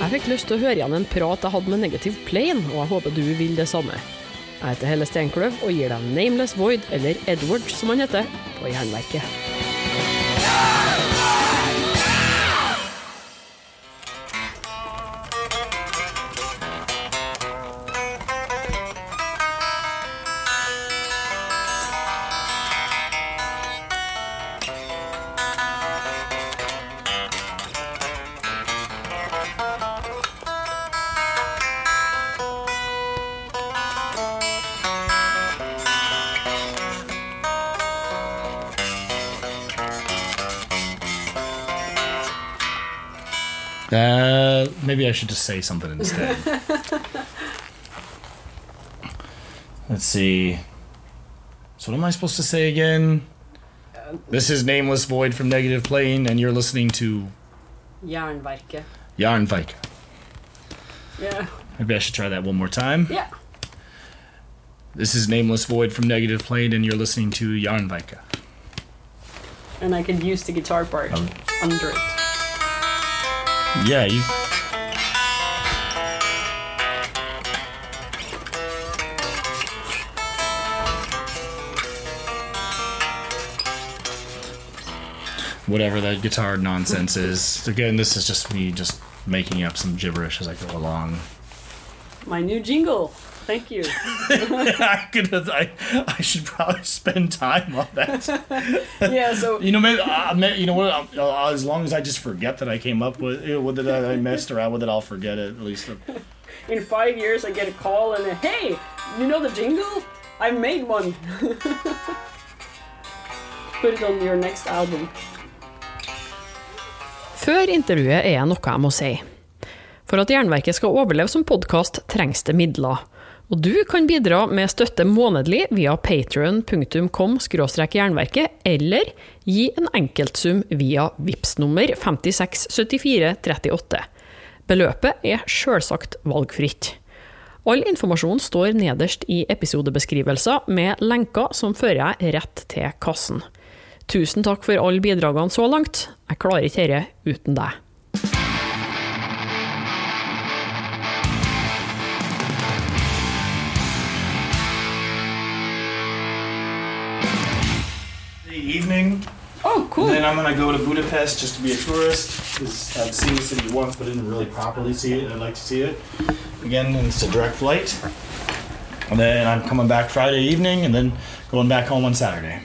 Jeg fikk lyst til å høre igjen en prat jeg hadde med Negative Plane, og jeg håper du vil det samme. Jeg heter Helle Steinkløv og gir deg Nameless Void, eller Edward som han heter, på Jernverket. I should just say something instead. Let's see. So what am I supposed to say again? This is Nameless Void from Negative Plane, and you're listening to Jernverket. Jarnvike. Yeah. Maybe I should try that one more time. Yeah. This is Nameless Void from Negative Plane, and you're listening to Jarnvike. And I could use the guitar part Um. under it. Yeah, you. Whatever that guitar nonsense is. Again, this is just me just making up some gibberish as I go along. My new jingle. Thank you. I could I, I should probably spend time on that. yeah, so You know, maybe uh, may- you know what? Uh, as long as I just forget that I came up with it, with it, I messed around with it, I'll forget it at least. in five years I get a call and a, hey, you know the jingle? I made one. Put it on your next album. Før intervjuet er noe jeg må si. For at Jernverket skal overleve som podkast, trengs det midler. Og du kan bidra med støtte månedlig via patreon.com jernverket, eller gi en enkeltsum via VIPS nummer 567438. Beløpet er sjølsagt valgfritt. All informasjon står nederst i episodebeskrivelser med lenker som fører deg rett til kassen. Tusen takk for alle bidragene så langt. Jeg klarer ikke dette uten deg. Evening, Oh, cool! then I'm gonna go to Budapest just to be a tourist. because I've seen the city once, but didn't really properly see it. I'd like to see it again. And it's a direct flight. And then I'm coming back Friday evening, and then going back home on Saturday.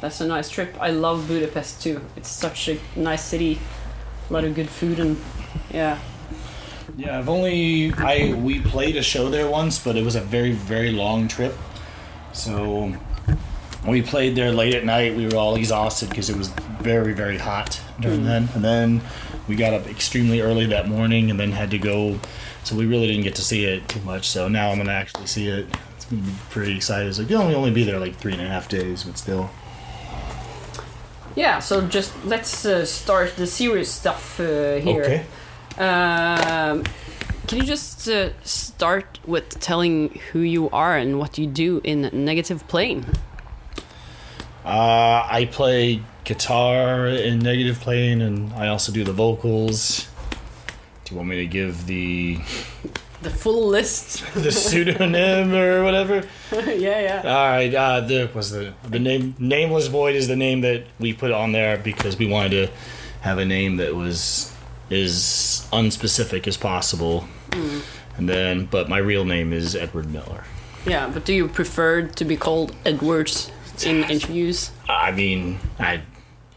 That's a nice trip. I love Budapest too. It's such a nice city. A lot of good food and yeah. Yeah, I've only I we played a show there once, but it was a very very long trip. So we played there late at night. We were all exhausted because it was very very hot during mm. then. And then we got up extremely early that morning, and then had to go. So we really didn't get to see it too much. So now I'm gonna actually see it. It's gonna be pretty excited. It's like you'll only only be there like three and a half days, but still. Yeah, so just let's uh, start the serious stuff uh, here. Okay. Um, can you just uh, start with telling who you are and what you do in Negative Plane? Uh, I play guitar in Negative Plane, and I also do the vocals. Do you want me to give the The full list. the pseudonym or whatever? yeah, yeah. All right. Uh, the was the the name Nameless Void is the name that we put on there because we wanted to have a name that was as unspecific as possible. And then, but my real name is Edward Miller. Yeah, but do you prefer to be called Edwards in interviews? I mean, I,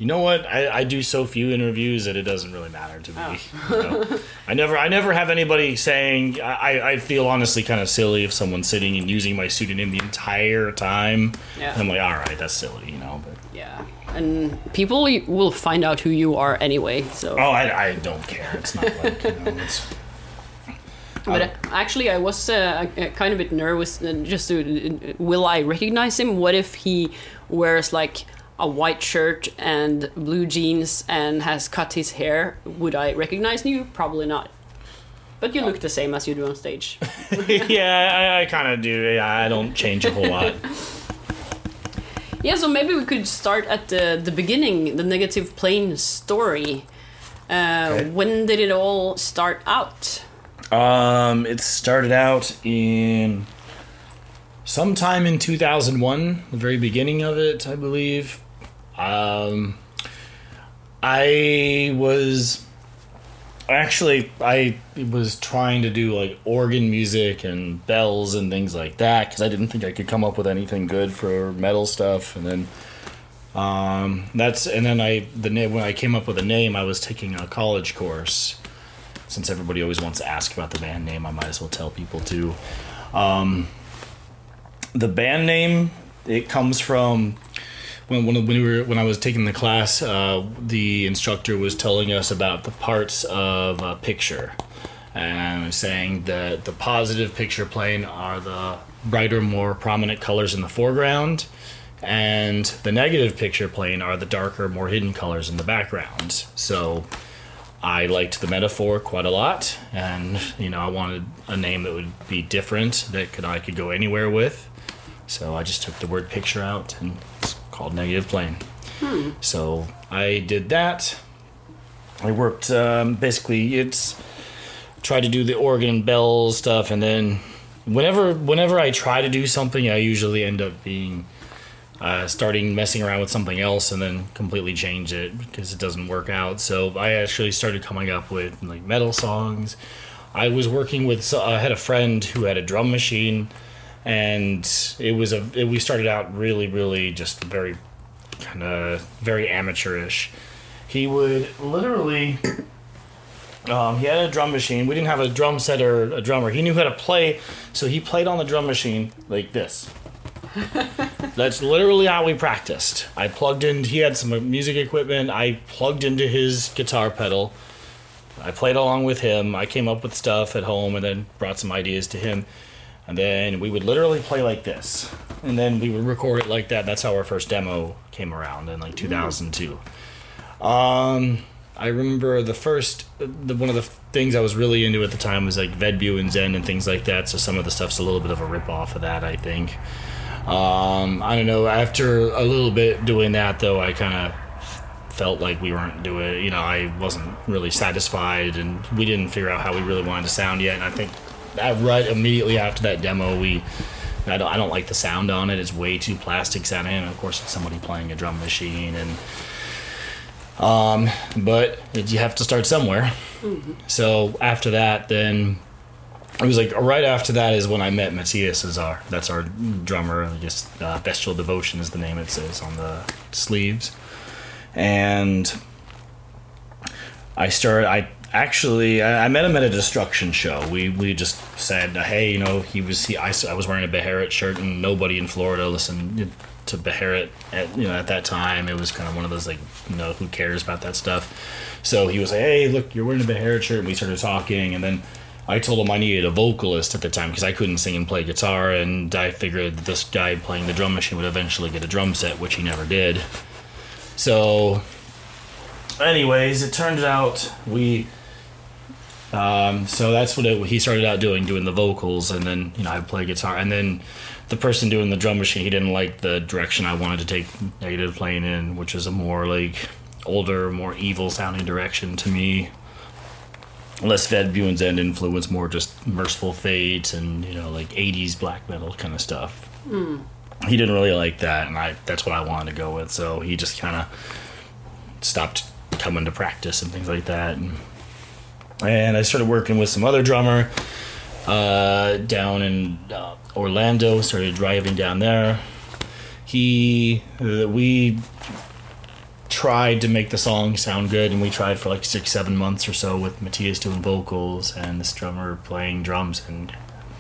you know what? I, I do so few interviews that it doesn't really matter to me. you know? I never, I never have anybody saying. I, I feel honestly kind of silly if someone's sitting and using my pseudonym the entire time. Yeah. I'm like, all right, that's silly, you know. But Yeah. And people will find out who you are anyway, so. oh, I, I don't care. It's not like you know, it's. But uh, actually, I was uh, kind of a bit nervous. Just to, uh, will I recognize him? What if he wears like a white shirt and blue jeans and has cut his hair? Would I recognize you? Probably not. But you look the same as you do on stage. yeah, I, I kind of do. Yeah, I don't change a whole lot. yeah, so maybe we could start at the the beginning, the negative plane story. Uh, Okay. When did it all start out? Um, it started out in sometime in 2001, the very beginning of it, I believe. Um, I was actually I was trying to do like organ music and bells and things like that because I didn't think I could come up with anything good for metal stuff, and then um, that's and then I the name when I came up with a name, I was taking a college course since everybody always wants to ask about the band name, I might as well tell people too. Um, the band name it comes from when when, we were when I was taking the class, uh, the instructor was telling us about the parts of a picture, and saying that the positive picture plane are the brighter, more prominent colors in the foreground. And the negative picture plane are the darker, more hidden colors in the background. So, I liked the metaphor quite a lot, and you know, I wanted a name that would be different that could I could go anywhere with. So I just took the word picture out and it's called negative plane. So I did that. I worked um, basically it's tried to do the organ bell stuff, and then whenever whenever I try to do something, I usually end up being uh, starting messing around with something else and then completely change it because it doesn't work out. So I actually started coming up with like metal songs. I was working with so I had a friend who had a drum machine, and it was a it, we started out really really just very kind of very amateurish. He would literally. Um, he had a drum machine. We didn't have a drum set or a drummer. He knew how to play, so he played on the drum machine like this. That's literally how we practiced. I plugged in. He had some music equipment. I plugged into his guitar pedal. I played along with him. I came up with stuff at home and then brought some ideas to him. And then we would literally play like this. And then we would record it like that. That's how our first demo came around in like 2002. Um, I remember the first, the, one of the things I was really into at the time was like Ved Buens Ende and things like that. So some of the stuff's a little bit of a rip off of that, I think. Um, I don't know. After a little bit doing that, though, I kind of felt like we weren't doing. You know, I wasn't really satisfied, and we didn't figure out how we really wanted to sound yet. And I think that right immediately after that demo, we. I don't, I don't like the sound on it. It's way too plastic sounding. And of course, it's somebody playing a drum machine, and um, but it, you have to start somewhere. So after that, then it was like right after that is when I met Matthias as our that's our drummer. Guess uh, Bestial Devotion is the name it says on the sleeves, and I started. I actually I, I met him at a destruction show. We we just said, hey, you know, he was he I, I was wearing a Beherit shirt, and nobody in Florida listened to Beherit at you know at that time. It was kind of one of those like you know who cares about that stuff. So he was like, hey, look, you're wearing a Beherit shirt. And we started talking, and then. I told him I needed a vocalist at the time because I couldn't sing and play guitar, and I figured this guy playing the drum machine would eventually get a drum set, which he never did. So, anyways, it turned out we. Um, so that's what it, he started out doing, doing the vocals, and then you know I play guitar, and then the person doing the drum machine, he didn't like the direction I wanted to take negative plane in, which was a more like older, more evil sounding direction to me less Ved Buens Ende influence, more just Mercyful Fate and you know like '80s black metal kind of stuff. He didn't really like that, and I that's what I wanted to go with. So he just kind of stopped coming to practice and things like that. And, and I started working with some other drummer uh, down in uh, Orlando. Started driving down there. He uh, we tried to make the song sound good, and we tried for like six, seven months or so with Matthias doing vocals and this drummer playing drums, and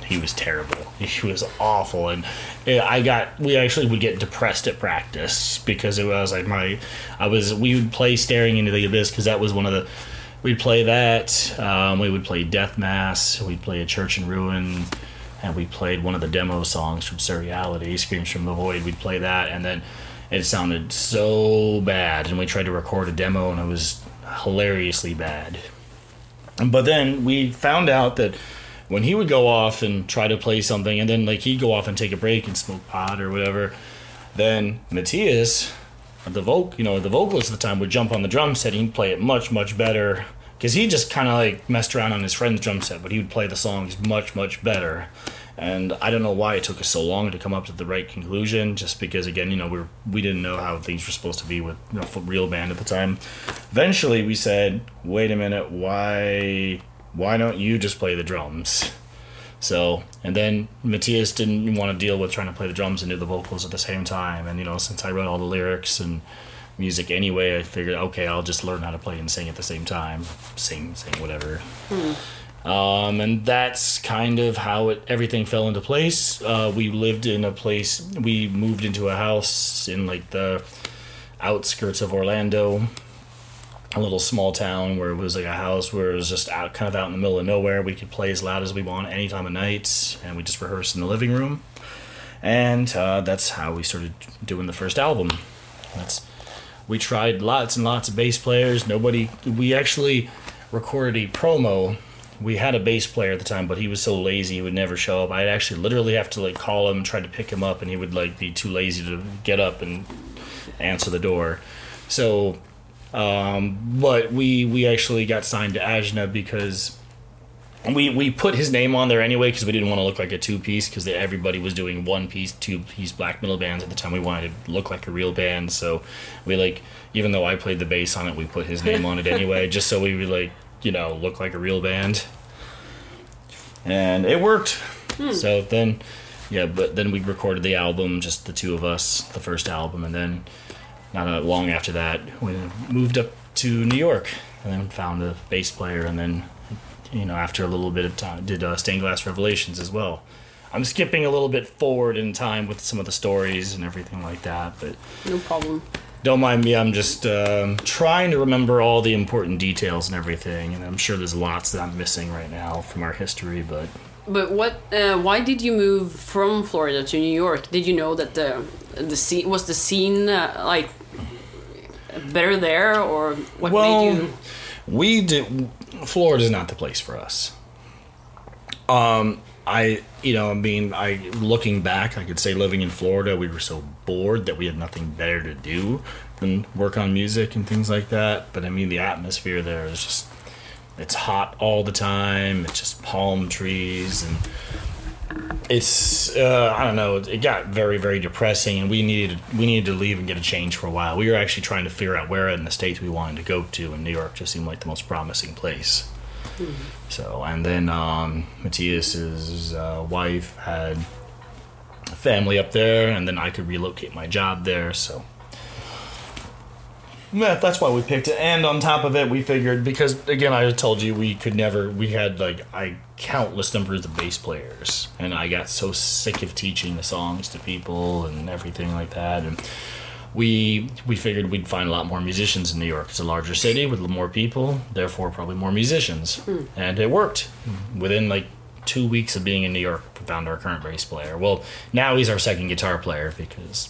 he was terrible. He was awful, and I got we actually would get depressed at practice because it was like my I was we would play staring into the abyss because that was one of the we'd play that um, we would play death mass we'd play a church in ruin and we played one of the demo songs from Surreality, Screams from the Void. We'd play that, and then it sounded so bad. And we tried to record a demo, and it was hilariously bad. But then we found out that when he would go off and try to play something, and then like he'd go off and take a break and smoke pot or whatever, then Matthias the voc you know the vocalist at the time would jump on the drum set and he'd play it much much better because he just kind of like messed around on his friend's drum set but he would play the songs much much better and I don't know why it took us so long to come up to the right conclusion. Just because, again, you know, we we didn't know how things were supposed to be with you know, real band at the time. Eventually, we said, "Wait a minute, why why don't you just play the drums?" So, and then Matthias didn't want to deal with trying to play the drums and do the vocals at the same time. And you know, since I wrote all the lyrics and music anyway, I figured, okay, I'll just learn how to play and sing at the same time, sing, sing, whatever. Hmm. Um, and that's kind of how it everything fell into place. Uh, we lived in a place. We moved into a house in like the outskirts of Orlando, a little small town where it was like a house where it was just out, kind of out in the middle of nowhere. We could play as loud as we want any time of night, and we just rehearsed in the living room. And uh, that's how we started doing the first album. That's we tried lots and lots of bass players. Nobody. We actually recorded a promo we had a bass player at the time, but he was so lazy he would never show up. I'd actually literally have to like call him, try to pick him up, and he would like be too lazy to get up and answer the door. So, um, but we we actually got signed to Ajna because we we put his name on there anyway because we didn't want to look like a two piece because everybody was doing one piece, two piece black metal bands at the time. We wanted to look like a real band, so we like even though I played the bass on it, we put his name on it anyway, just so we would like you know, look like a real band. And it worked. Hmm. So then, yeah, but then we recorded the album, just the two of us, the first album, and then not long after that, we moved up to New York and then found a bass player, and then, you know, after a little bit of time, did uh, Stained Glass Revelations as well. I'm skipping a little bit forward in time with some of the stories and everything like that, but no problem. Don't mind me. I'm just um, trying to remember all the important details and everything, and I'm sure there's lots that I'm missing right now from our history. But but what? Uh, why did you move from Florida to New York? Did you know that the the scene was the scene uh, like better there, or what well, made you? We did. Florida is not the place for us. Um, I, you know, I mean, I looking back, I could say living in Florida, we were so bored that we had nothing better to do than work on music and things like that. But I mean, the atmosphere there is just, it's hot all the time. It's just palm trees and it's, uh, I don't know, it got very, very depressing and we needed, we needed to leave and get a change for a while. We were actually trying to figure out where in the States we wanted to go to and New York just seemed like the most promising place. Mm-hmm. So, and then um, Matthias's uh, wife had a family up there, and then I could relocate my job there. So, yeah, that's why we picked it. And on top of it, we figured because again, I told you we could never. We had like I countless numbers of bass players, and I got so sick of teaching the songs to people and everything like that, and we we figured we'd find a lot more musicians in New York. It's a larger city with more people, therefore probably more musicians, mm. and it worked. Within like two weeks of being in New York, we found our current bass player. Well, now he's our second guitar player because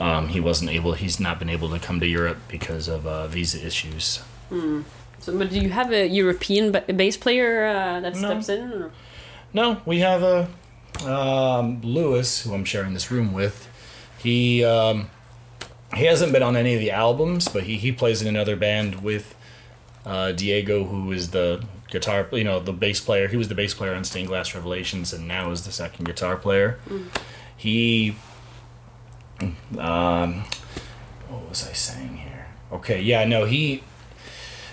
um, he wasn't able. He's not been able to come to Europe because of uh, visa issues. Mm. So, but do you have a European bass player uh, that no. steps in? Or? No, we have a um, Lewis, who I'm sharing this room with he um, he hasn't been on any of the albums, but he, he plays in another band with uh, Diego, who is the guitar, you know, the bass player. He was the bass player on Stained Glass Revelations, and now is the second guitar player. Mm. He, um, what was I saying here? Okay, yeah, no, he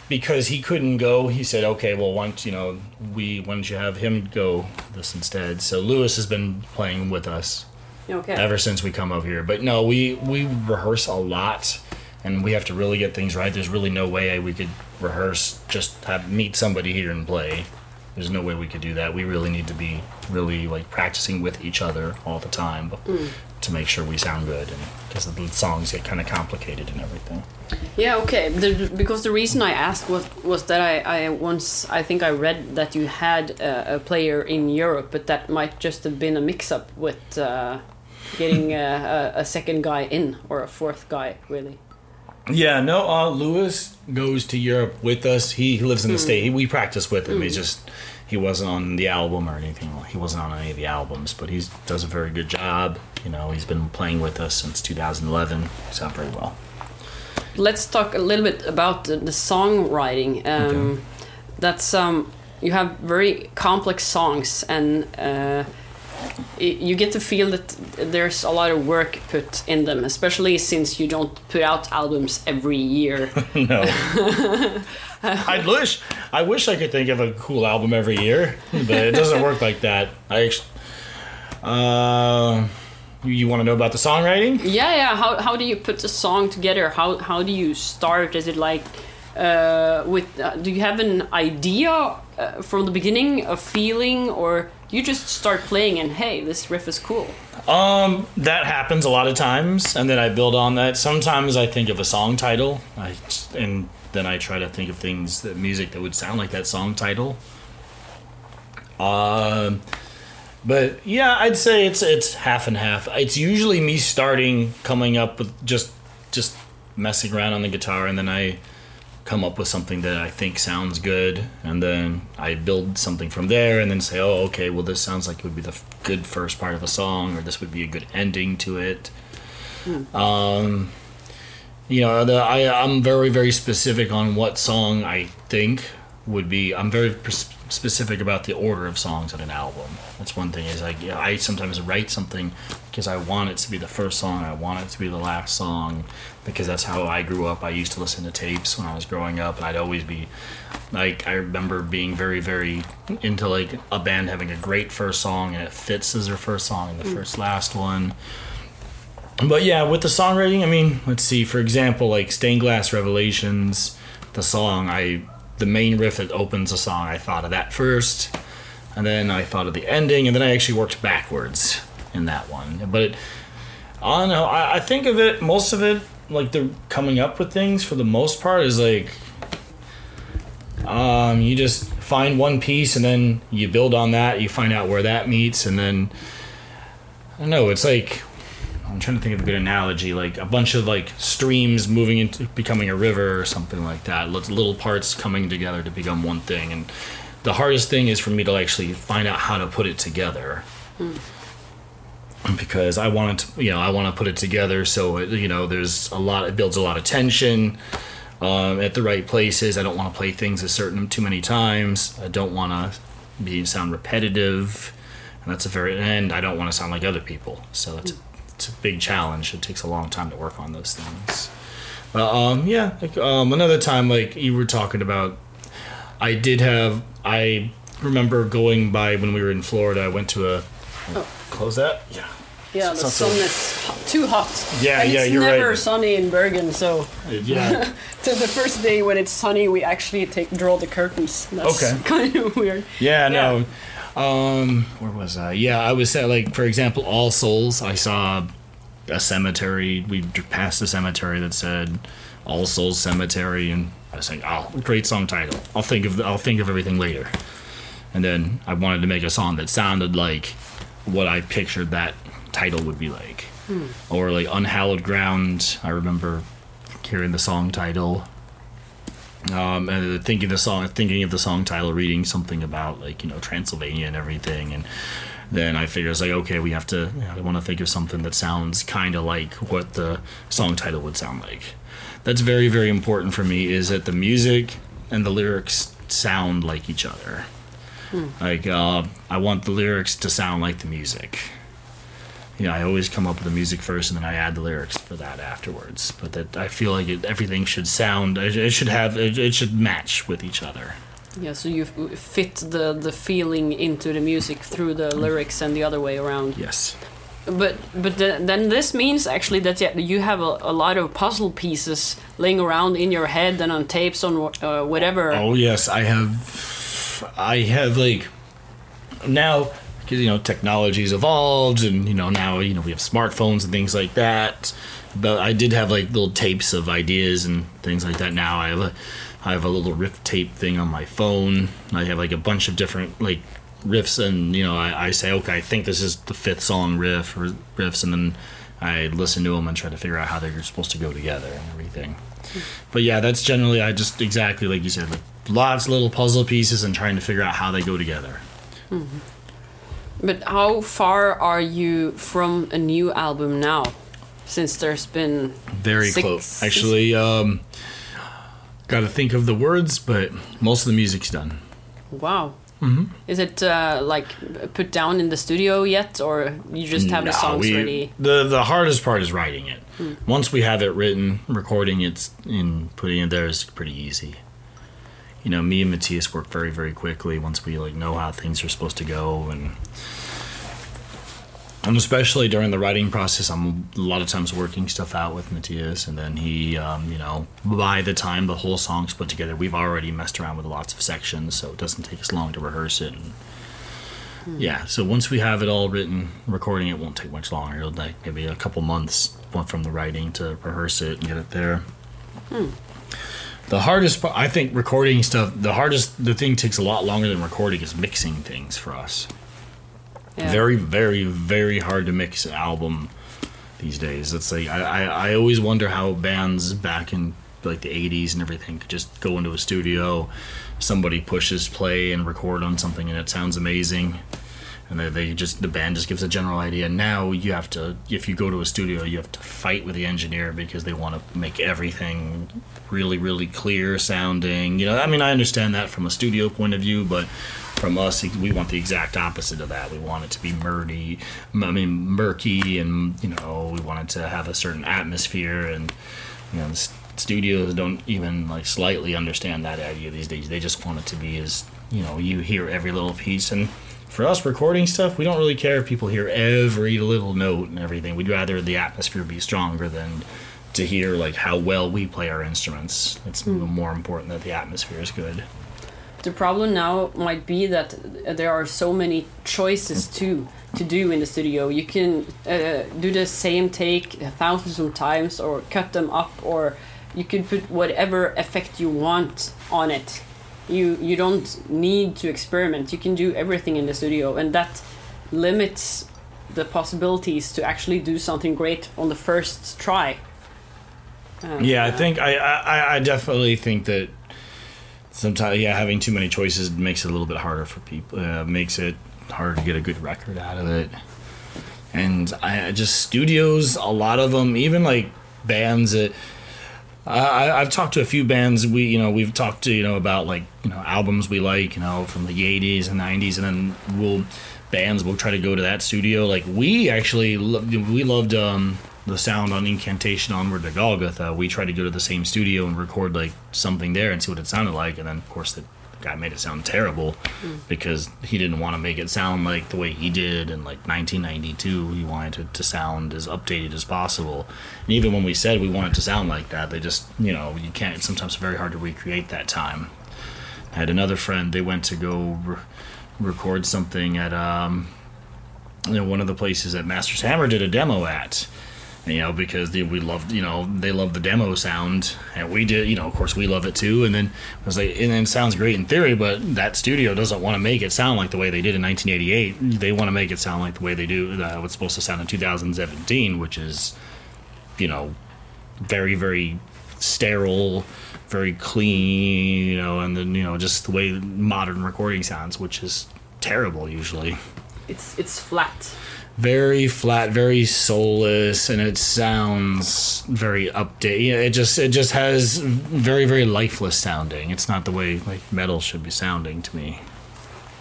because he couldn't go. He said, "Okay, well, once you know, we why don't you have him go this instead?" So Lewis has been playing with us Okay. Ever since we come over here, but no, we we rehearse a lot, and we have to really get things right. There's really no way we could rehearse just have meet somebody here and play. There's no way we could do that. We really need to be really like practicing with each other all the time mm. to make sure we sound good, and because the songs get kind of complicated and everything. Yeah, okay. The, because the reason I asked was was that I, I once I think I read that you had a, a player in Europe, but that might just have been a mix-up with. Uh, getting a, a, a, second guy in or a fourth guy really. Yeah, no. Uh, Lewis goes to Europe with us. He, he lives in the mm. state. He, we practice with him. Mm. He just he wasn't on the album or anything. He wasn't on any of the albums, but he does a very good job. You know, he's been playing with us since 2011. He's out very well. Let's talk a little bit about the, the songwriting. Um, Okay. That's um, you have very complex songs, and uh, you get to feel that there's a lot of work put in them, especially since you don't put out albums every year. no. I wish I wish I could think of a cool album every year, but it doesn't work like that. I uh, you, want to know about the songwriting? Yeah, yeah. How how do you put a song together? How how do you start? Is it like uh, with? Uh, do you have an idea uh, from the beginning, a feeling, or you just start playing and hey, this riff is cool? Um, that happens a lot of times, and then I build on that. Sometimes I think of a song title, I and then I try to think of things that music that would sound like that song title. Um, but yeah, I'd say it's it's half and half. It's usually me starting, coming up with just just messing around on the guitar, and then I come up with something that I think sounds good, and then I build something from there, and then say, oh, okay, well, this sounds like it would be the f- good first part of a song, or this would be a good ending to it. Um, you know, the, I I'm very very specific on what song I think would be. I'm very pers- specific about the order of songs on an album. That's one thing. Is like yeah, I sometimes write something because I want it to be the first song. I want it to be the last song because that's how I grew up. I used to listen to tapes when I was growing up, and I'd always be like I remember being very very into like a band having a great first song and it fits as their first song and the mm. first last one. But yeah, with the songwriting, I mean, let's see. For example, like Stained Glass Revelations, the song I, the main riff that opens the song, I thought of that first, and then I thought of the ending, and then I actually worked backwards in that one. But it, I don't know. I, I think of it, most of it, like the coming up with things for the most part is like, um, you just find one piece and then you build on that. You find out where that meets, and then I don't know. It's like I'm trying to think of a good analogy, like a bunch of like streams moving into becoming a river or something like that. Little parts coming together to become one thing, and the hardest thing is for me to actually find out how to put it together. Because I want to, you know, I want to put it together so it, you know, there's a lot. It builds a lot of tension um, at the right places. I don't want to play things a certain too many times. I don't want to be sound repetitive, and that's a very and I don't want to sound like other people. So that's a, it's a big challenge. It takes a long time to work on those things. But um, yeah, like, um, another time like you were talking about, I did have I remember going by when we were in Florida. I went to a Oh. close that yeah. Yeah, the Sounds sun so- is hot, too hot. Yeah, And yeah, it's you're never right. sunny in Bergen, so Yeah, so the first day when it's sunny, we actually take draw the curtains. That's Okay. kind of weird. Yeah, no. Um, where was I? Yeah, I was at like, for example, All Souls. I saw a cemetery. We passed a cemetery that said All Souls Cemetery, and I was like, "Oh, great song title. I'll think of I'll think of everything later." And then I wanted to make a song that sounded like what I pictured that title would be like, or like Unhallowed Ground. I remember hearing the song title um, and thinking the song, thinking of the song title, reading something about like you know Transylvania and everything, and then I figured it's like okay, we have to. I want to think of something that sounds kind of like what the song title would sound like. That's very very important for me. Is that the music and the lyrics sound like each other. Like uh, I want the lyrics to sound like the music. You know, I always come up with the music first, and then I add the lyrics for that afterwards. But that I feel like it, everything should sound, it, it should have, it, it should match with each other. Yeah, so you fit the the feeling into the music through the lyrics and the other way around. Yes. But but the, then this means actually that yeah, you have a, a lot of puzzle pieces laying around in your head and on tapes on uh, whatever. Oh yes, I have. I have like now because you know technology's evolved, and you know now you know we have smartphones and things like that. But I did have like little tapes of ideas and things like that. Now I have a, I have a little riff tape thing on my phone. I have like a bunch of different like riffs, and you know I, I say okay, I think this is the fifth song riff or riffs, and then I listen to them and try to figure out how they're supposed to go together and everything. But yeah, that's generally I just exactly like you said, like lots of little puzzle pieces and trying to figure out how they go together. But how far are you from a new album now? Since there's been very close. Actually, um, got to think of the words, but most of the music's done. Wow. Is it uh, like put down in the studio yet, or you just have the songs we- ready? The the hardest part is writing it. Once we have it written, recording it, and putting it there is pretty easy. You know, me and Matthias work very very quickly once we like know how things are supposed to go, and and especially during the writing process, I'm a lot of times working stuff out with Matthias, and then he, um, you know, by the time the whole song's put together, we've already messed around with lots of sections, so it doesn't take us long to rehearse it. And yeah, so once we have it all written, recording it won't take much longer. It'll like maybe a couple months from the writing to rehearse it and get it there. The hardest part, I think, recording stuff. The hardest, the thing takes a lot longer than recording is mixing things for us. Yeah. Very, very, very hard to mix an album these days. It's like I, I, I always wonder how bands back in like the '80s and everything could just go into a studio, somebody pushes play and record on something, and it sounds amazing. And they, they just the band just gives a general idea. Now you have to, if you go to a studio, you have to fight with the engineer because they want to make everything really, really clear sounding. You know, I mean, I understand that from a studio point of view, but from us, we want the exact opposite of that. We want it to be murky, I mean, murky, and you know, we want it to have a certain atmosphere. And you know, studios don't even like slightly understand that idea these days. They just want it to be as you know, you hear every little piece. And for us recording stuff, we don't really care if people hear every little note and everything. We'd rather the atmosphere be stronger than to hear like how well we play our instruments. It's hmm. more important that the atmosphere is good. The problem now might be that uh, there are so many choices hmm. to to do in the studio. You can uh, do the same take thousands of times, or cut them up, or you can put whatever effect you want on it. You you don't need to experiment. You can do everything in the studio, and that limits the possibilities to actually do something great on the first try. Uh, Yeah, I think I, I, I definitely think that sometimes yeah having too many choices makes it a little bit harder for people. Uh, makes it harder to get a good record out of it. And I just studios, a lot of them, even like bands that I, I've talked to a few bands. We, you know, we've talked to you know about like you know albums we like, you know, from the '80s and '90s, and then we'll bands will try to go to that studio. Like we actually, we loved um, the sound on Incantation Onward to Golgotha. We tried to go to the same studio and record like something there and see what it sounded like, and then of course the guy made it sound terrible because he didn't want to make it sound like the way he did in like 1992. He wanted it to sound as updated as possible. And even when we said we want it to sound like that, they just you know you can't. It's sometimes very hard to recreate that time. I had another friend. They went to go re- record something at um, you know, one of the places that Master's Hammer did a demo at. You know, because they, we loved, you know, they love the demo sound, and we did, you know, of course we love it too. And then I was like, and it sounds great in theory, but that studio doesn't want to make it sound like the way they did in 1988. They want to make it sound like the way they do uh, what's supposed to sound in 2017, which is, you know, very very sterile, very clean, you know, and then you know just the way modern recording sounds, which is terrible usually. it's it's flat. Very flat, very soulless, and it sounds very update. Yeah, it just it just has very very lifeless sounding. It's not the way like metal should be sounding to me.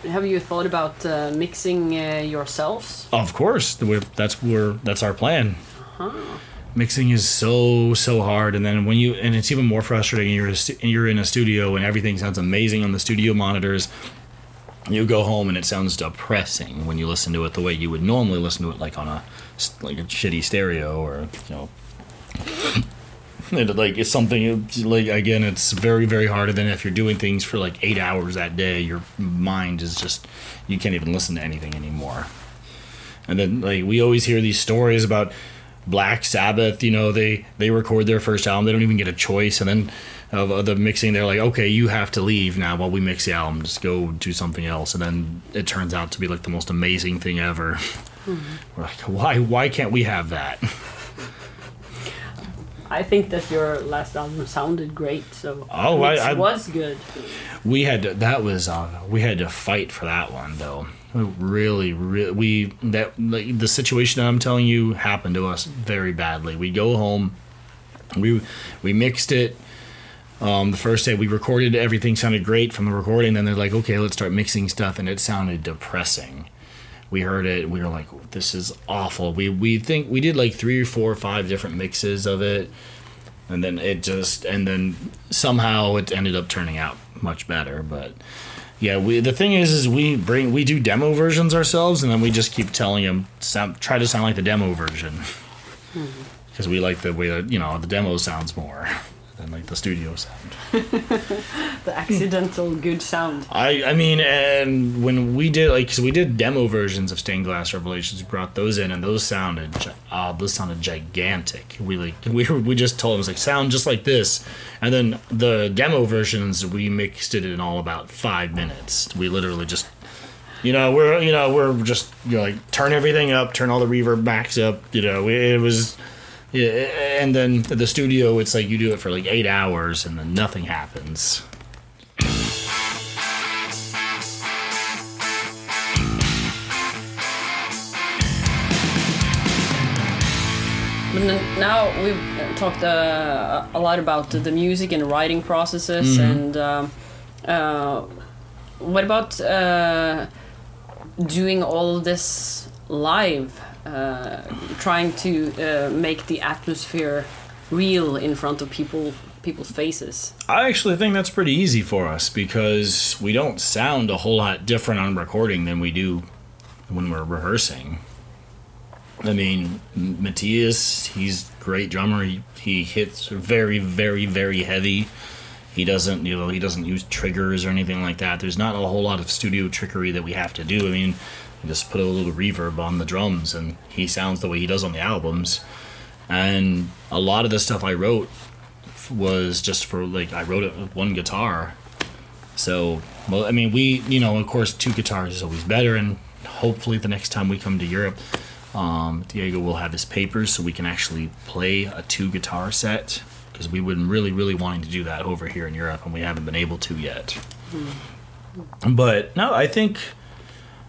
Have you thought about uh, mixing uh, yourselves? Of course, we're, that's where that's our plan. Mixing is so so hard, and then when you and it's even more frustrating. You're a you're in a studio and everything sounds amazing on the studio monitors. You go home and it sounds depressing when you listen to it the way you would normally listen to it, like on a like a shitty stereo or you know. Like it's something like again it's very very hard and then if you're doing things for like eight hours that day your mind is just you can't even listen to anything anymore and then like we always hear these stories about Black Sabbath. You know, they they record their first album. They don't even get a choice, and then of, of the mixing, they're like, okay, you have to leave now while we mix the album. Just go do something else. And then it turns out to be like the most amazing thing ever. We're like, why why can't we have that? I think that your last album sounded great. So Oh, I- it I- was good. we had to, that was uh, we had to fight for that one though. We really, really, we that like, the situation I'm telling you happened to us very badly. We go home, we we mixed it. Um, the first day we recorded, everything sounded great from the recording. Then they're like, okay, let's start mixing stuff, and it sounded depressing. We heard it, we were like, this is awful. We we think we did like three or four or five different mixes of it and then it just and then somehow it ended up turning out much better but yeah we the thing is is we bring we do demo versions ourselves and then we just keep telling them sound, try to sound like the demo version because we like the way that you know the demo sounds more like the studio sound The accidental good sound. I I mean, and when we did like, cause we did demo versions of Stained Glass Revelations, we brought those in, and those sounded, uh, those sounded gigantic. We like, we we just told them it was like sound just like this, and then the demo versions we mixed it in all about five minutes. We literally just, you know, we're you know we're just you know like turn everything up, turn all the reverb backs up. You know, it was. Yeah, and then the studio, it's like you do it for like eight hours and then nothing happens. But now we've uh, talked uh, a lot about the music and writing processes, and um, uh, what about uh, doing all this live? Uh, trying to uh, make the atmosphere real in front of people, people's faces. I actually think that's pretty easy for us because we don't sound a whole lot different on recording than we do when we're rehearsing. I mean, Matthias, he's great drummer. He, he hits very, very, very heavy. He doesn't, you know, he doesn't use triggers or anything like that. There's not a whole lot of studio trickery that we have to do. I mean, just put a little reverb on the drums, and he sounds the way he does on the albums. And a lot of the stuff I wrote was just for like I wrote it with one guitar. So, well, I mean, we, you know, of course, two guitars is always better, and hopefully, the next time we come to Europe, um, Diego will have his papers so we can actually play a two guitar set because we've been really, really wanting to do that over here in Europe, and we haven't been able to yet. But no, I think,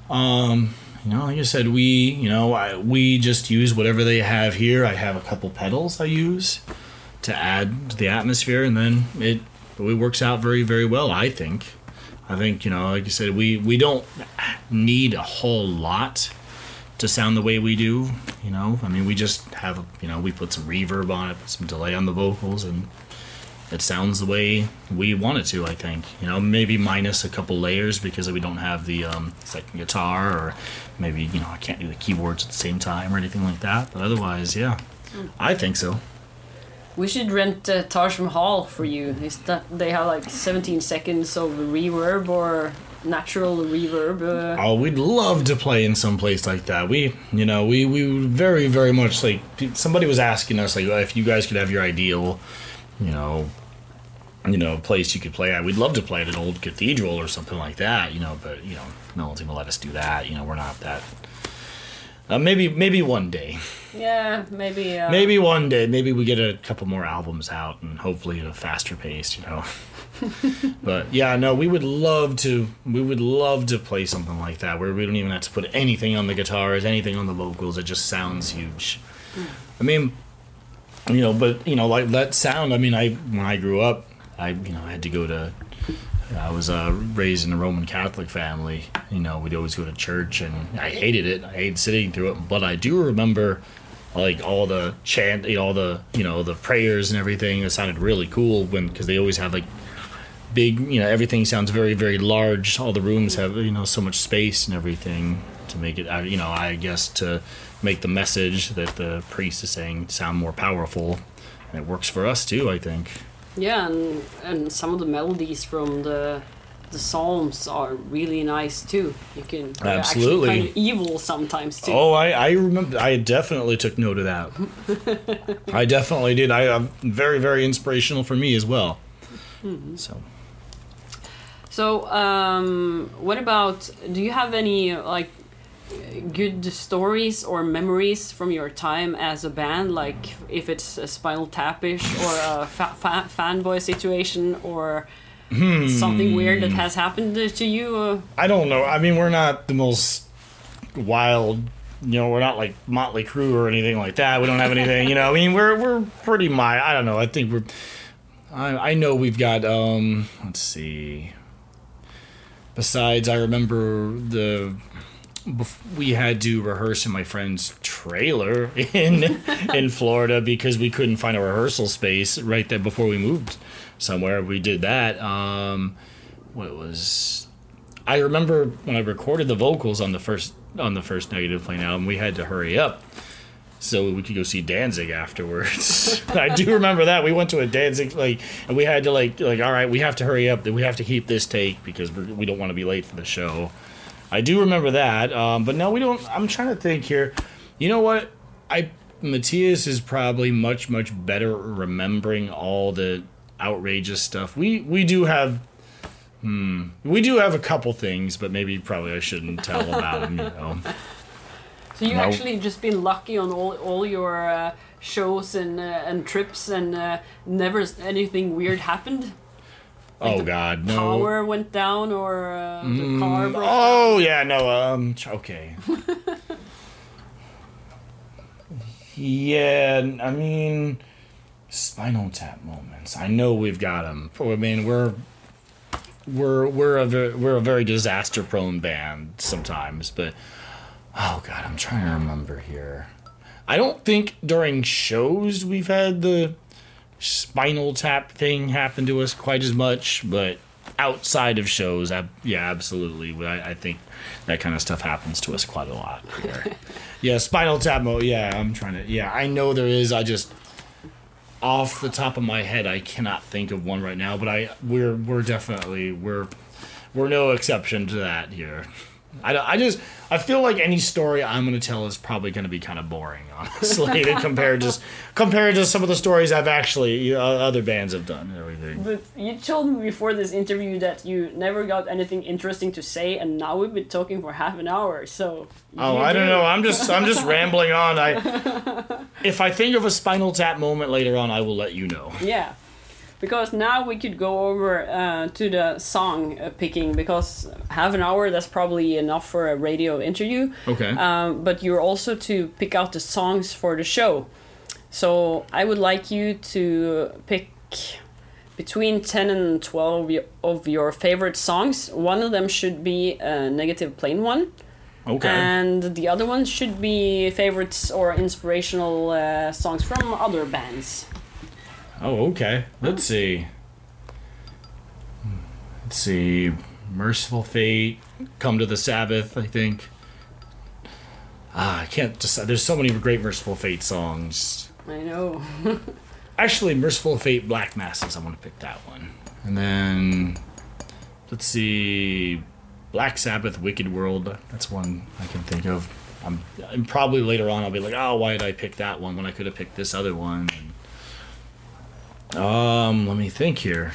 um, you know, like I said, we, you know, I, we just use whatever they have here. I have a couple pedals I use to add to the atmosphere, and then it it works out very very well. I think. I think you know, like you said, we we don't need a whole lot to sound the way we do. You know, I mean, we just have you know, we put some reverb on it, some delay on the vocals, and it sounds the way we want it to. I think you know, maybe minus a couple layers because we don't have the um, second guitar, or maybe you know, I can't do the keyboards at the same time or anything like that. But otherwise, yeah, I think so. We should rent uh, Taj Mahal for you. That they have like 17 seconds of reverb or natural reverb? Uh, Oh, we'd love to play in some place like that. We, you know, we we very very much like somebody was asking us like if you guys could have your ideal, you know, you know, a place you could play at. We'd love to play at an old cathedral or something like that, you know, but you know, no one's gonna let us do that. You know, we're not that. Uh, maybe maybe one day. yeah, maybe. Uh, Maybe one day. Maybe we get a couple more albums out and hopefully at a faster pace, you know. but yeah, no, we would love to. We would love to play something like that where we don't even have to put anything on the guitars, anything on the vocals. It just sounds huge. I mean, you know, but you know, like that sound. I mean, I when I grew up, I you know I had to go to. I was uh, raised in a Roman Catholic family. You know, we'd always go to church, and I hated it. I hated sitting through it. But I do remember, like all the chant, you know, all the you know the prayers and everything. It sounded really cool when because they always have like big. You know, everything sounds very very large. All the rooms have you know so much space and everything to make it. You know, I guess to make the message that the priest is saying sound more powerful, and it works for us too. I think. Yeah, and and some of the melodies from the the psalms are really nice too. You can Absolutely. kind of evil sometimes too. Oh, I, I remember. I definitely took note of that. I definitely did. I um, very very inspirational for me as well. So So, um, what about? Do you have any like good stories or memories from your time as a band? Like if it's a Spinal Tapish or a fa- fa- fanboy situation or something weird that has happened to you? Uh, I don't know. I mean, we're not the most wild. You know, we're not like Motley Crue or anything like that. We don't have anything. You know, I mean, we're we're pretty mild. I don't know. I think we're. I I know we've got. um Let's see. Besides, I remember the we had to rehearse in my friend's trailer in in Florida because we couldn't find a rehearsal space right there before we moved somewhere. We did that. Um, what was I remember when I recorded the vocals on the first on the first Negative Plane album, we had to hurry up so we could go see Danzig afterwards. I do remember that we went to a Danzig like, and we had to like like all right, we have to hurry up. We have to keep this take because we're, we don't want to be late for the show. I do remember that, um, but no, we don't. I'm trying to think here. You know what? I Matthias is probably much much better remembering all the outrageous stuff. We we do have. Hmm. We do have a couple things, but maybe probably I shouldn't tell about them. You know. So you No. actually just been lucky on all all your uh, shows and uh, and trips, and uh, never anything weird happened. oh the God, no. Power went down, or uh, the car broke. Oh yeah, no. Um. Okay. yeah, I mean, Spinal Tap moments. I know we've got them. I mean, we're we're we're a we're a very disaster prone band sometimes, but oh god, I'm trying to remember here. I don't think during shows we've had the spinal tap thing happen to us quite as much, but outside of shows, ab- yeah, absolutely. I, I think that kind of stuff happens to us quite a lot. Here. yeah, spinal tap mo. Yeah, I'm trying to. Yeah, I know there is. I just off the top of my head, I cannot think of one right now. But I we're we're definitely we're we're no exception to that here. I, I just I feel like any story I'm going to tell is probably going to be kind of boring, honestly, compared to compared to some of the stories I've actually uh, other bands have done and everything. But you told me before this interview that you never got anything interesting to say, and now we've been talking for half an hour. So Oh, I don't know. I'm just I'm just rambling on. I if I think of a Spinal Tap moment later on, I will let you know. Yeah, because now we could go over uh, to the song uh, picking because half an hour that's probably enough for a radio interview. Okay. Um, but you're also to pick out the songs for the show. So I would like you to pick between 10 and 12 of your- favorite songs. One of them should be a negative plane one. Okay. And the other ones should be favorites or inspirational uh, songs from other bands. Oh, okay. Let's see. Let's see. Mercyful Fate, Come to the Sabbath, I think. Ah, I can't decide. There's so many great Mercyful Fate songs. I know. Actually, Mercyful Fate, Black Masses, I want to pick that one. And then, let's see. Black Sabbath, Wicked World, that's one I can think of. I'm, and probably later on I'll be like, oh, why did I pick that one when I could have picked this other one? Um, let me think here.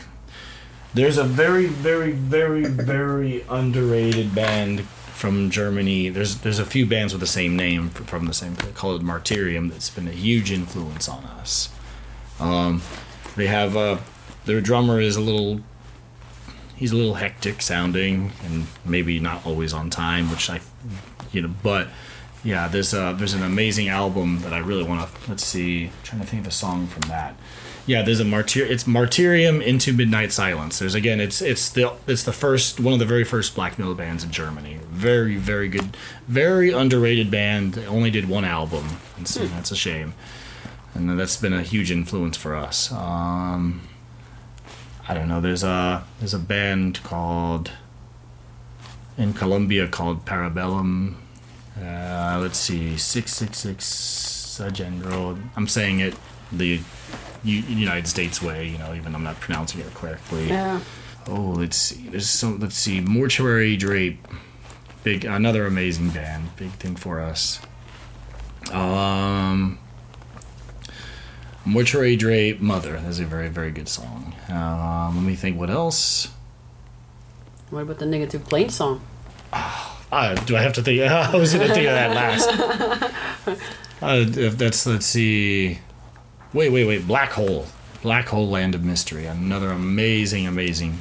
There's a very, very, very, very underrated band from Germany. There's there's a few bands with the same name from the same called Martyrium that's been a huge influence on us. Um, they have uh, their drummer is a little he's a little hectic sounding and maybe not always on time, which I you know, but yeah, there's uh there's an amazing album that I really want to let's see, trying to think of a song from that. Yeah, there's a martyr. It's Martyrium into Midnight Silence. There's again, it's it's the it's the first one of the very first black metal bands in Germany. Very very good, very underrated band. They only did one album, and so that's a shame. And that's been a huge influence for us. Um, I don't know. There's a there's a band called in Colombia called Parabellum. Uh, let's see, six six six General. I'm saying it the U- United States way, you know, even though I'm not pronouncing it correctly. Yeah. Oh, let's see. There's some. Let's see. Mortuary Drape, big another amazing band. Big thing for us. Um, Mortuary Drape, Mother. That's a very very good song. Um, let me think. What else? What about the negative plane song? Uh, do I have to think? I was going to think of that last. Uh, if that's let's see. Wait, wait, wait. Black Hole, Black Hole Land of Mystery. Another amazing, amazing.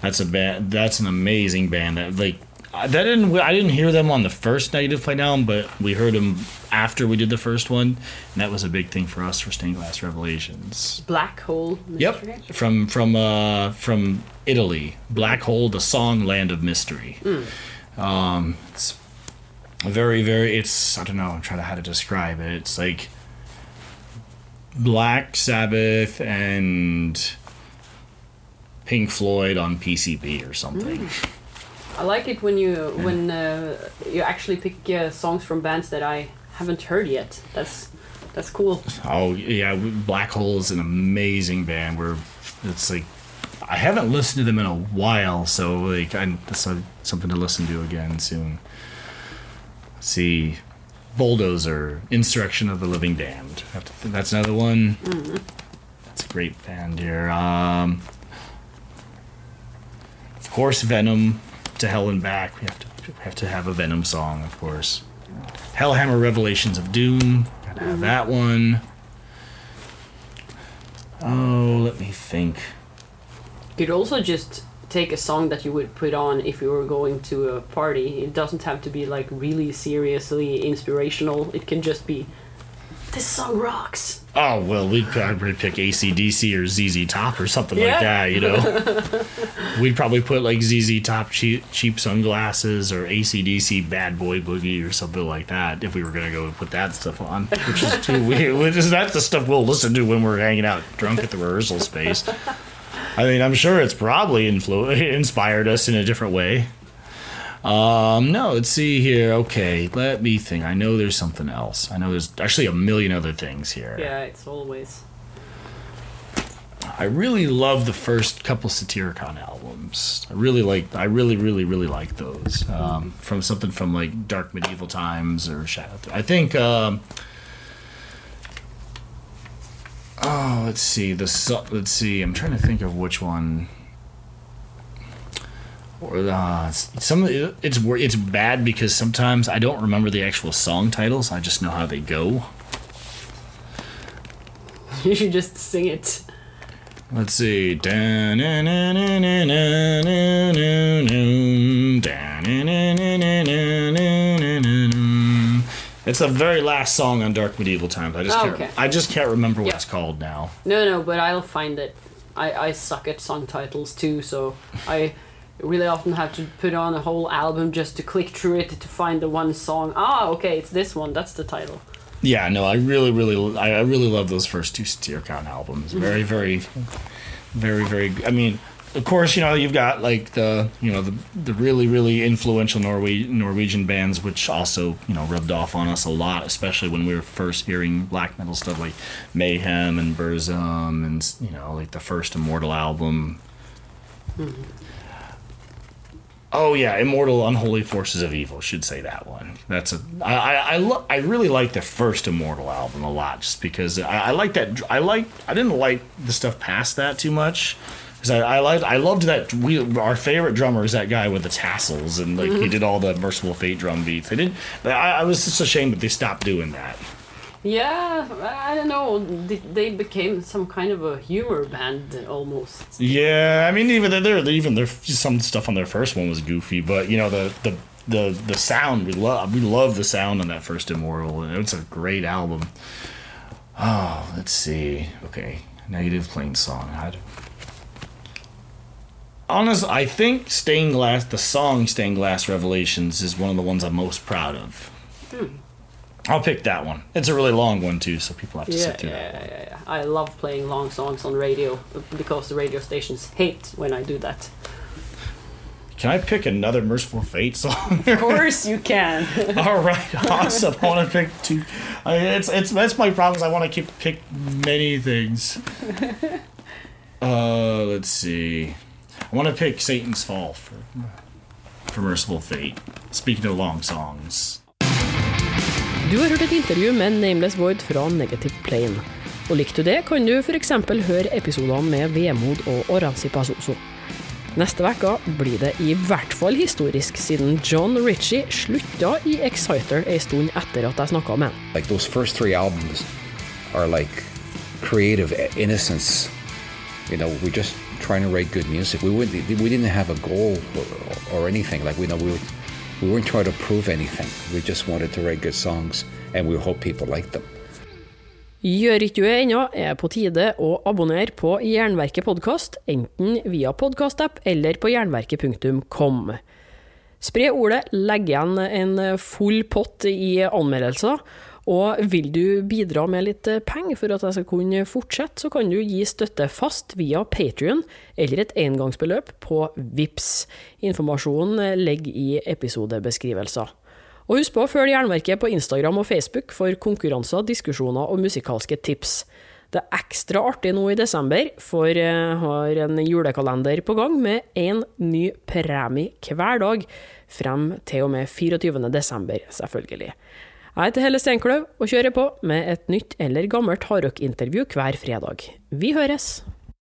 That's a band. That's an amazing band. That like I- that didn't. I didn't hear them on the first Negative Play Down, but we heard them after we did the first one, and that was a big thing for us for Stained Glass Revelations. Black hole. Mystery? Yep, from from uh, from Italy, Black Hole, the song Land of Mystery. Um, it's very very. It's I don't know. I'm trying to how to describe it. It's like Black Sabbath and Pink Floyd on PCP or something. I like it when you when uh, you actually pick uh, songs from bands that I haven't heard yet. That's that's cool. Oh yeah, Black Hole is an amazing band. Where it's like I haven't listened to them in a while, so like I, that's a, something to listen to again soon. Let's see, Bulldozer, Insurrection of the Living Damned. I have to think that's another one. That's a great band here. Um, of course, Venom, To Hell and Back. We have to we have to have a Venom song, of course. Hellhammer Revelations of Doom. Gotta have that one. Oh, let me think. Could also just take a song that you would put on if you were going to a party. It doesn't have to be like really seriously inspirational. It can just be this song rocks. Oh well, we'd probably pick ACDC or ZZ Top or something like Yeah. that, you know. we'd probably put like ZZ Top cheap, cheap sunglasses or ACDC Bad Boy Boogie or something like that if we were gonna go and put that stuff on, which is too weird. Which is that's the stuff we'll listen to when we're hanging out drunk at the rehearsal space. I mean, I'm sure it's probably influ- inspired us in a different way. Um, no, let's see here. Okay, let me think. I know there's something else. I know there's actually a million other things here. Yeah, it's always. I really love the first couple Satyricon albums. I really like. I really, really, really like those. Um, from something from like Dark Medieval Times or Shadow. I think. Um, oh, let's see. The so- let's see. I'm trying to think of which one. Or uh, some it's it's bad because sometimes I don't remember the actual song titles. I just know how they go. You should just sing it. Let's see. It's the very last song on Dark Medieval Times. I just Oh, can't. okay. I just can't remember what Yeah. it's called now. No, no, but I'll find it. I, I suck at song titles too, so I really often have to put on a whole album just to click through it to find the one song. Ah, okay, it's this one. That's the title. Yeah, no, I really, really, I I really love those first two Satyricon albums. Very, very, very, very. I mean, of course, you know you've got like the you know the the really, really influential Norwe- Norwegian bands, which also you know rubbed off on us a lot, especially when we were first hearing black metal stuff like Mayhem and Burzum, and you know like the first Immortal album. Mm-hmm. Oh yeah, Immortal Unholy Forces of Evil should say that one. That's a I I I, lo- I really like the first Immortal album a lot just because I, I like that I like I didn't like the stuff past that too much because I I liked I loved that we our favorite drummer is that guy with the tassels and like he mm-hmm. did all the Mercyful Fate drum beats. They didn't. I, I was just ashamed that they stopped doing that. Yeah, I don't know. They, became some kind of a humor band almost. Yeah, I mean even their even their some stuff on their first one was goofy, but you know the the the the sound we love we love the sound on that first Immortal. It's a great album. Oh, let's see. Okay, negative plane song. Do... Honest, I think Stained Glass, the song Stained Glass Revelations, is one of the ones I'm most proud of. I'll pick that one. It's a really long one too, so people have to Yeah, sit through yeah, that. yeah, yeah. I love playing long songs on radio because the radio stations hate when I do that. Can I pick another Mercyful Fate song? Of course you can. All right, awesome. I want to pick two. I mean, it's it's that's my problem. Is I want to keep pick many things. Uh, let's see. I want to pick Satan's Fall for for Merciful Fate. Speaking of long songs. Du har hørt et intervju med Nameless Void fra Negative Plane. Og likte du det, kan du f.eks. høre episodene med Vemod og Oranzi Pasoso. Neste uke blir det i hvert fall historisk, siden John Ritchie slutta i Exciter ei stund etter at jeg snakka med han. Like those first three albums are like creative innocence. You know, just trying to write good music. We wouldn't, we didn't have a goal or, or anything. Like we know we were, we weren't trying to prove anything. We just wanted to write good songs, and we hope people liked them. Gjør ikke du det ennå, er på tide å abonnere på Jernverket podkast, enten via podkastapp eller på jernverket.kom. Spre ordet, legg igjen en full pott i anmeldelser, og vil du bidra med litt penger for at jeg skal kunne fortsette, så kan du gi støtte fast via Patrion eller et engangsbeløp på VIPS. Informasjonen ligger i episodebeskrivelser. Og husk på å følge Jernverket på Instagram og Facebook for konkurranser, diskusjoner og musikalske tips. Det er ekstra artig nå i desember, for jeg har en julekalender på gang med én ny premie hver dag, frem til og med 24. desember, selvfølgelig. Jeg heter Helle Steinkløv og kjører på med et nytt eller gammelt hardrockintervju hver fredag. Vi høres!